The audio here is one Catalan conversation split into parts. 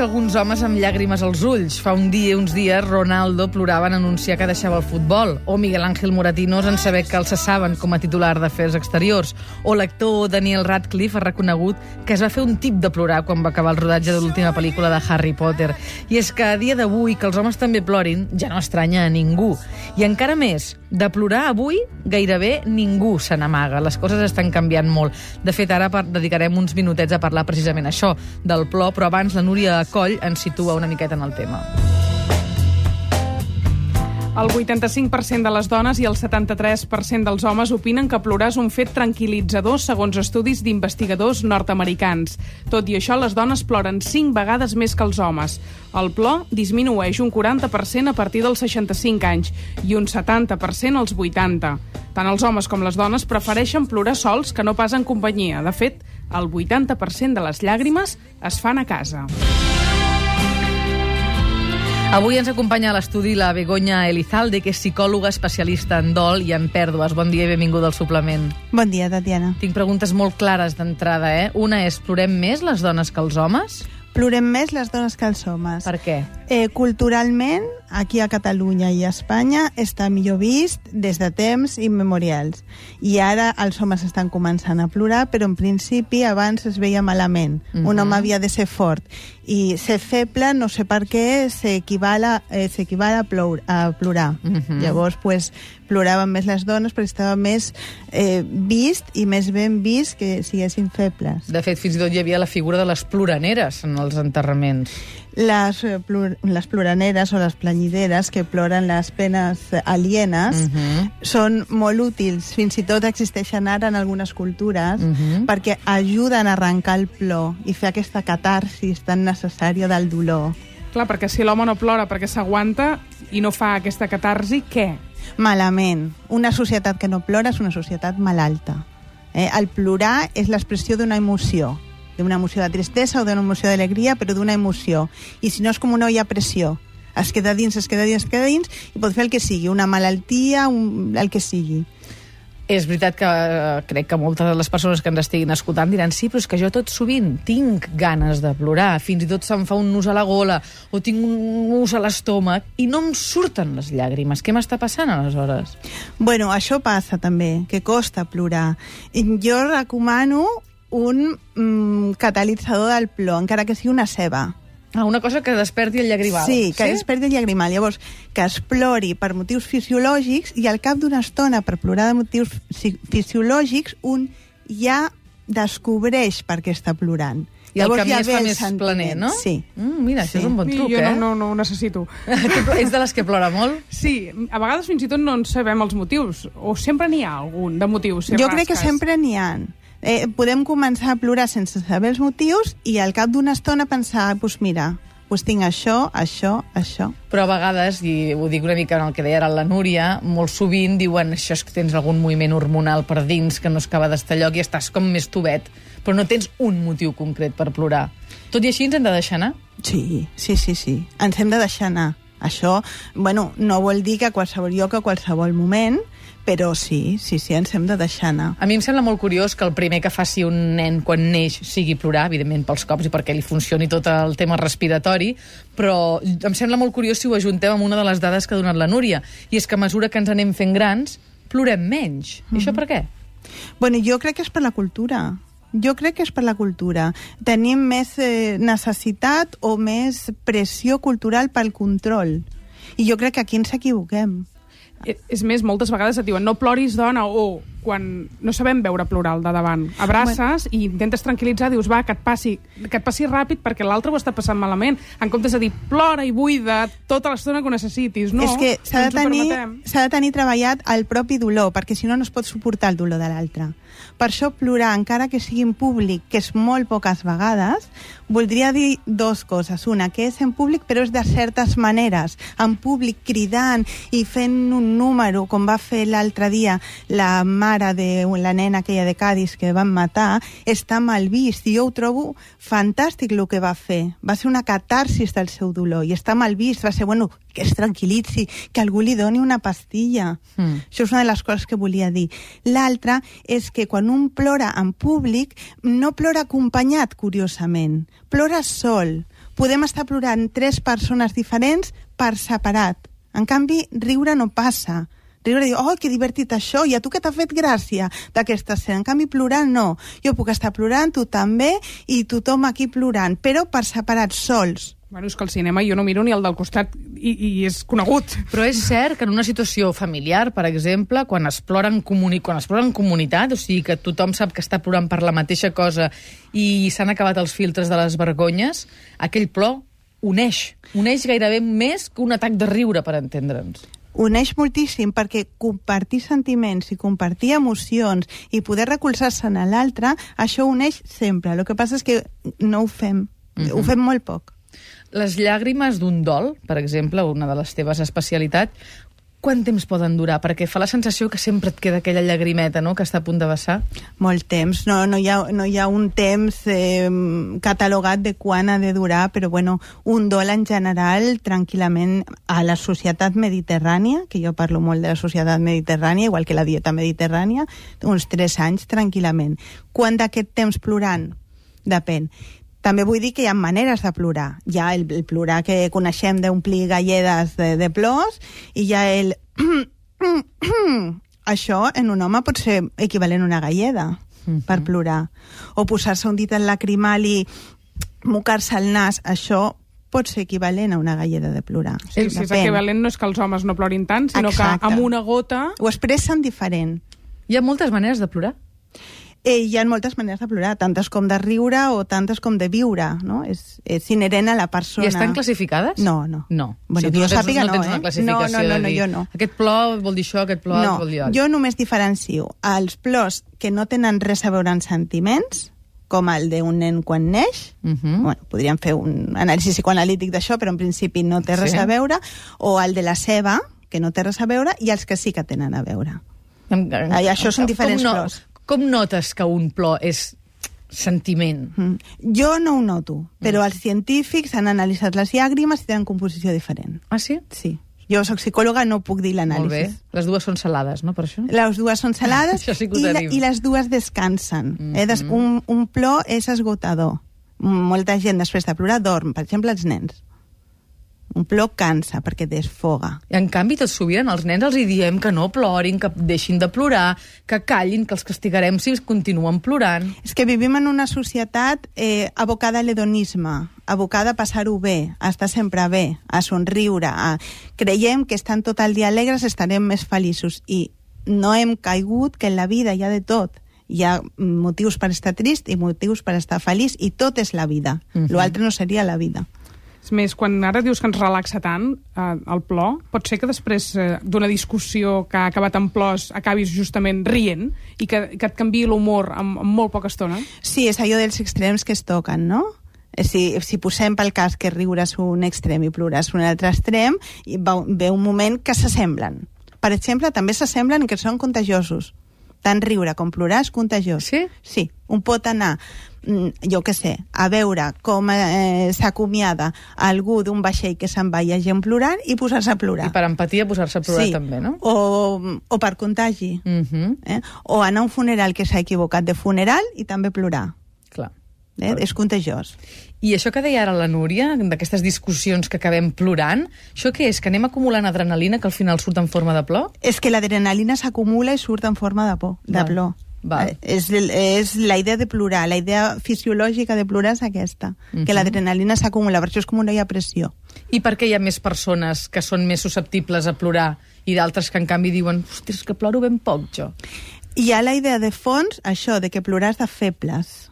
Alguns homes amb llàgrimes als ulls. Fa un dia, uns dies, Ronaldo plorava en anunciar que deixava el futbol, o Miguel Ángel Moratinos en saber que el cessaven com a titular d'Afers Exteriors, o l'actor Daniel Radcliffe ha reconegut que es va fer un tip de plorar quan va acabar el rodatge de l'última pel·lícula de Harry Potter. I és que a dia d'avui que els homes també plorin ja no estranya a ningú. I encara més, de plorar avui gairebé ningú se n'amaga. Les coses estan canviant molt. De fet, ara dedicarem uns minutets a parlar precisament això, del plor, però abans la Núria Coll ens situa una miqueta en el tema. El 85% de les dones i el 73% dels homes opinen que plorar és un fet tranquil·litzador segons estudis d'investigadors nord-americans. Tot i això, les dones ploren 5 vegades més que els homes. El plor disminueix un 40% a partir dels 65 anys i un 70% als 80. Tant els homes com les dones prefereixen plorar sols que no pas en companyia. De fet, el 80% de les llàgrimes es fan a casa. Avui ens acompanya a l'estudi la Begoña Elizalde, que és psicòloga especialista en dol i en pèrdues. Bon dia i benvinguda al suplement. Bon dia, Tatiana. Tinc preguntes molt clares d'entrada, eh? Una és, plorem més les dones que els homes? Plorem més les dones que els homes. Per què? Eh, culturalment, aquí a Catalunya i a Espanya, està millor vist des de temps immemorials. I ara els homes estan començant a plorar, però en principi abans es veia malament. Uh -huh. Un home havia de ser fort. I ser feble, no sé per què, s'equival a, eh, a, plor a plorar. Uh -huh. Llavors, pues, ploraven més les dones perquè estava més eh, vist i més ben vist que siguessin febles. De fet, fins i tot hi havia la figura de les ploraneres en els enterraments les, eh, plur, les ploraneres o les planyideres que ploren les penes alienes uh. -huh. són molt útils, fins i tot existeixen ara en algunes cultures, uh. -huh. perquè ajuden a arrencar el plor i fer aquesta catarsis tan necessària del dolor. Clar, perquè si l'home no plora perquè s'aguanta i no fa aquesta catarsi, què? Malament. Una societat que no plora és una societat malalta. Eh? El plorar és l'expressió d'una emoció d'una emoció de tristesa o d'una emoció d'alegria, però d'una emoció. I si no és com una olla a pressió, es queda dins, es queda dins, es queda dins, i pot fer el que sigui, una malaltia, un, el que sigui. És veritat que eh, crec que moltes de les persones que ens estiguin escoltant diran sí, però és que jo tot sovint tinc ganes de plorar, fins i tot se'm fa un nus a la gola o tinc un nus a l'estómac i no em surten les llàgrimes. Què m'està passant aleshores? Bueno, això passa també, que costa plorar. Jo recomano un mm, catalitzador del plor, encara que sigui una ceba. Ah, una cosa que desperti el llagrimal. Sí, que sí? desperti el llagrimal. Llavors, que es plori per motius fisiològics i al cap d'una estona, per plorar de motius fisiològics, un ja descobreix per què està plorant. I Llavors, el camí ja es fa més sentiment. planer, no? Sí. Mm, mira, sí. això és un bon truc, jo eh? Jo no, no, no ho necessito. Ets de les que plora molt? Sí, a vegades fins i tot no en sabem els motius, o sempre n'hi ha algun de motius, si Jo rasques. crec que sempre n'hi ha eh, podem començar a plorar sense saber els motius i al cap d'una estona pensar, doncs pues mira, pues tinc això, això, això. Però a vegades, i ho dic una mica en el que deia ara la Núria, molt sovint diuen això és que tens algun moviment hormonal per dins que no es acaba d'estar lloc i estàs com més tubet, però no tens un motiu concret per plorar. Tot i així ens hem de deixar anar? Sí, sí, sí, sí. Ens hem de deixar anar. Això, bueno, no vol dir que a qualsevol lloc, a qualsevol moment, però sí, sí, sí, ens hem de deixar anar. A mi em sembla molt curiós que el primer que faci un nen quan neix sigui plorar, evidentment pels cops i perquè li funcioni tot el tema respiratori, però em sembla molt curiós si ho ajuntem amb una de les dades que ha donat la Núria, i és que a mesura que ens anem fent grans, plorem menys. Mm -hmm. I això per què? Bueno, jo crec que és per la cultura. Jo crec que és per la cultura. Tenim més eh, necessitat o més pressió cultural pel control. I jo crec que aquí ens equivoquem. És més, moltes vegades et diuen no ploris, dona, o quan no sabem veure plural de davant. Abraces bueno. i intentes tranquil·litzar, dius, va, que et passi, que et passi ràpid perquè l'altre ho està passant malament, en comptes de dir plora i buida tota l'estona que ho necessitis. No, és que s'ha de, tenir, de tenir treballat el propi dolor, perquè si no no es pot suportar el dolor de l'altre. Per això plorar, encara que sigui en públic, que és molt poques vegades, voldria dir dues coses. Una, que és en públic, però és de certes maneres. En públic, cridant i fent un número, com va fer l'altre dia la mà mare de la nena aquella de Cádiz que van matar està mal vist i jo ho trobo fantàstic el que va fer. Va ser una catarsis del seu dolor i està mal vist. Va ser, bueno, que es tranquil·litzi, que algú li doni una pastilla. Mm. Això és una de les coses que volia dir. L'altra és que quan un plora en públic no plora acompanyat, curiosament. Plora sol. Podem estar plorant tres persones diferents per separat. En canvi, riure no passa riure i dir, oh, que divertit això, i a tu que t'ha fet gràcia d'aquesta escena. En canvi, plorar no. Jo puc estar plorant, tu també, i tothom aquí plorant, però per separat, sols. Bueno, és que al cinema jo no miro ni el del costat i, i és conegut. Però és cert que en una situació familiar, per exemple, quan es plora en, comuni quan es plora en comunitat, o sigui que tothom sap que està plorant per la mateixa cosa i s'han acabat els filtres de les vergonyes, aquell plor uneix. Uneix gairebé més que un atac de riure, per entendre'ns uneix moltíssim perquè compartir sentiments i compartir emocions i poder recolzar-se en l'altre, això uneix sempre. El que passa és que no ho fem. Uh -huh. Ho fem molt poc. Les llàgrimes d'un dol, per exemple, una de les teves especialitats, quant temps poden durar? Perquè fa la sensació que sempre et queda aquella llagrimeta no?, que està a punt de vessar. Molt temps. No, no, hi, ha, no hi ha un temps eh, catalogat de quan ha de durar, però bueno, un dol en general, tranquil·lament, a la societat mediterrània, que jo parlo molt de la societat mediterrània, igual que la dieta mediterrània, uns tres anys, tranquil·lament. Quant d'aquest temps plorant? Depèn. També vull dir que hi ha maneres de plorar. Hi ha el, el plorar que coneixem d'omplir galledes de, de plors i hi ha el... Això en un home pot ser equivalent a una galleda uh -huh. per plorar. O posar-se un dit en lacrimal i mocar-se el nas, això pot ser equivalent a una galleda de plorar. Sí, si és equivalent no és que els homes no plorin tant, sinó Exacte. que amb una gota... Ho expressen diferent. Hi ha moltes maneres de plorar? Eh, hi ha moltes maneres de plorar, tantes com de riure o tantes com de viure, no? És, és inherent a la persona. I estan classificades? No, no. No. Bueno, o sigui, jo sàpiga, no, no, eh? no, no, no, no, jo no. Aquest plor vol dir això, aquest plor no, vol dir allò. Jo només diferencio els plors que no tenen res a veure amb sentiments, com el d'un nen quan neix, uh -huh. bueno, podríem fer un anàlisi psicoanalític d'això, però en principi no té res sí. a veure, o el de la ceba, que no té res a veure, i els que sí que tenen a veure. En, en, I això són diferents no, plors. Com notes que un plor és sentiment? Mm. Jo no ho noto, però mm. els científics han analitzat les llàgrimes i tenen composició diferent. Ah, sí? Sí. Jo sóc psicòloga, no puc dir l'anàlisi. Molt bé. Les dues són salades, no, per això? Les dues són salades sí i, la, i les dues descansen. Mm -hmm. eh? Des, un, un plor és esgotador. Molta gent després de plorar dorm, per exemple els nens. Un plor cansa perquè desfoga. I en canvi, tot sovint els nens els hi diem que no plorin, que deixin de plorar, que callin, que els castigarem si continuen plorant. És que vivim en una societat eh, abocada a l'hedonisme, abocada a passar-ho bé, a estar sempre bé, a somriure. A... Creiem que estan tot el dia alegres estarem més feliços i no hem caigut que en la vida hi ha de tot hi ha motius per estar trist i motius per estar feliç i tot és la vida. Uh -huh. L'altre no seria la vida. És més, quan ara dius que ens relaxa tant eh, el plor, pot ser que després eh, d'una discussió que ha acabat en plors acabis justament rient i que, que et canvi l'humor en, en molt poca estona? Sí, és allò dels extrems que es toquen, no? Eh, si, si posem pel cas que riure és un extrem i plorar és un altre extrem, i ve un moment que s'assemblen. Per exemple, també s'assemblen que són contagiosos. Tant riure com plorar és contagiós. Sí? Sí. Un pot anar Mm, jo que sé, a veure com eh, s'acomiada algú d'un vaixell que se'n va i gent plorant i posar-se a plorar. I per empatia posar-se a plorar sí. també, no? O, o per contagi. Uh mhm. -huh. eh? O anar a un funeral que s'ha equivocat de funeral i també plorar. Eh? És contagiós. I això que deia ara la Núria, d'aquestes discussions que acabem plorant, això què és? Que anem acumulant adrenalina que al final surt en forma de plor? És que l'adrenalina s'acumula i surt en forma de por, de plor. Va. Eh, és, és la idea de plorar, la idea fisiològica de plorar és aquesta, uh -huh. que mhm. l'adrenalina s'acumula, per això és com una pressió. I per què hi ha més persones que són més susceptibles a plorar i d'altres que en canvi diuen, ostres, que ploro ben poc jo? Hi ha la idea de fons, això, de que plorar és de febles.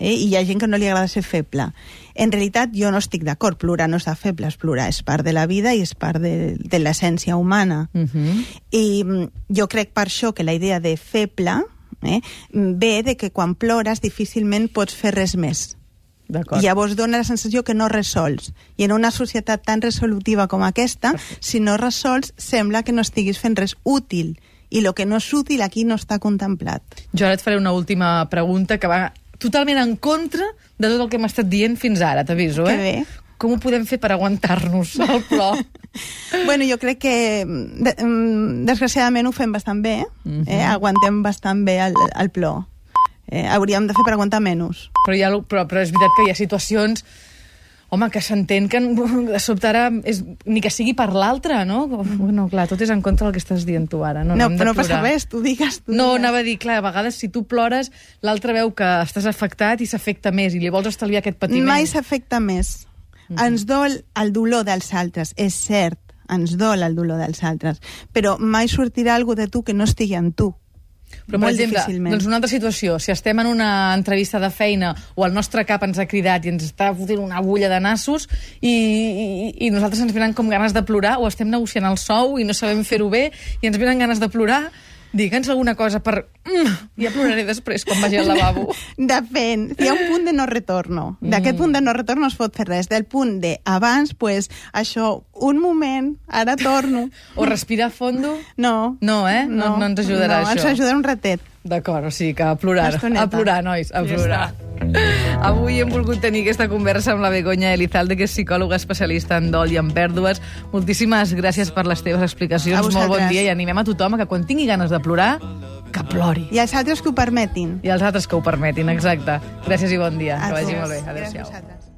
Eh? I hi ha gent que no li agrada ser feble. En realitat, jo no estic d'acord. Plorar no és de febles. Plorar és part de la vida i és part de, de l'essència humana. Uh mhm. -huh. I mm, jo crec per això que la idea de feble eh, ve de que quan plores difícilment pots fer res més. I llavors dona la sensació que no resols. I en una societat tan resolutiva com aquesta, si no resols, sembla que no estiguis fent res útil. I el que no és útil aquí no està contemplat. Jo ara et faré una última pregunta que va totalment en contra de tot el que hem estat dient fins ara, t'aviso, eh? Que bé. Com ho podem fer per aguantar-nos al plor? bueno, jo crec que de, mm, desgraciadament ho fem bastant bé, Mhm. eh? aguantem bastant bé el, el plor. Eh, hauríem de fer per aguantar menys. però, ha, però, però és veritat que hi ha situacions home, que s'entén que de sobte ara és, ni que sigui per l'altre, no? Bueno, clar, tot és en contra del que estàs dient tu ara. No, No, de però no passa res, tu digues. Tu No, digues. anava a dir, clar, a vegades si tu plores, l'altre veu que estàs afectat i s'afecta més i li vols estalviar aquest patiment. Mai s'afecta més. Ens dol el dolor dels altres, és cert, ens dol el dolor dels altres, però mai sortirà algú de tu que no estigui en tu. Però, per Molt exemple, difícilment. doncs una altra situació, si estem en una entrevista de feina o el nostre cap ens ha cridat i ens està fotent una agulla de nassos i, i, i nosaltres ens venen com ganes de plorar o estem negociant el sou i no sabem fer-ho bé i ens venen ganes de plorar, digue'ns alguna cosa per... Mm, ja ploraré després quan vagi al lavabo. Depèn, hi ha un punt de no retorno. D'aquest punt de no retorno no es pot fer res. Del punt de abans, pues, això, un moment, ara torno. O respirar fondo. No. No, eh? No- no ens ajudarà, no, això. ens ajudarà un ratet. D'acord, o sigui que a plorar. A plorar, nois, a Ja plorar. Avui hem volgut tenir aquesta conversa amb la Begoña Elizalde, que és psicòloga especialista en dol i en pèrdues. Moltíssimes gràcies per les teves explicacions. Molt bon dia i animem a tothom a que quan tingui ganes de plorar, que plori. I els altres que ho permetin. I els altres que ho permetin, exacte. Gràcies i bon dia. Que vagi molt bé. Adéu-siau.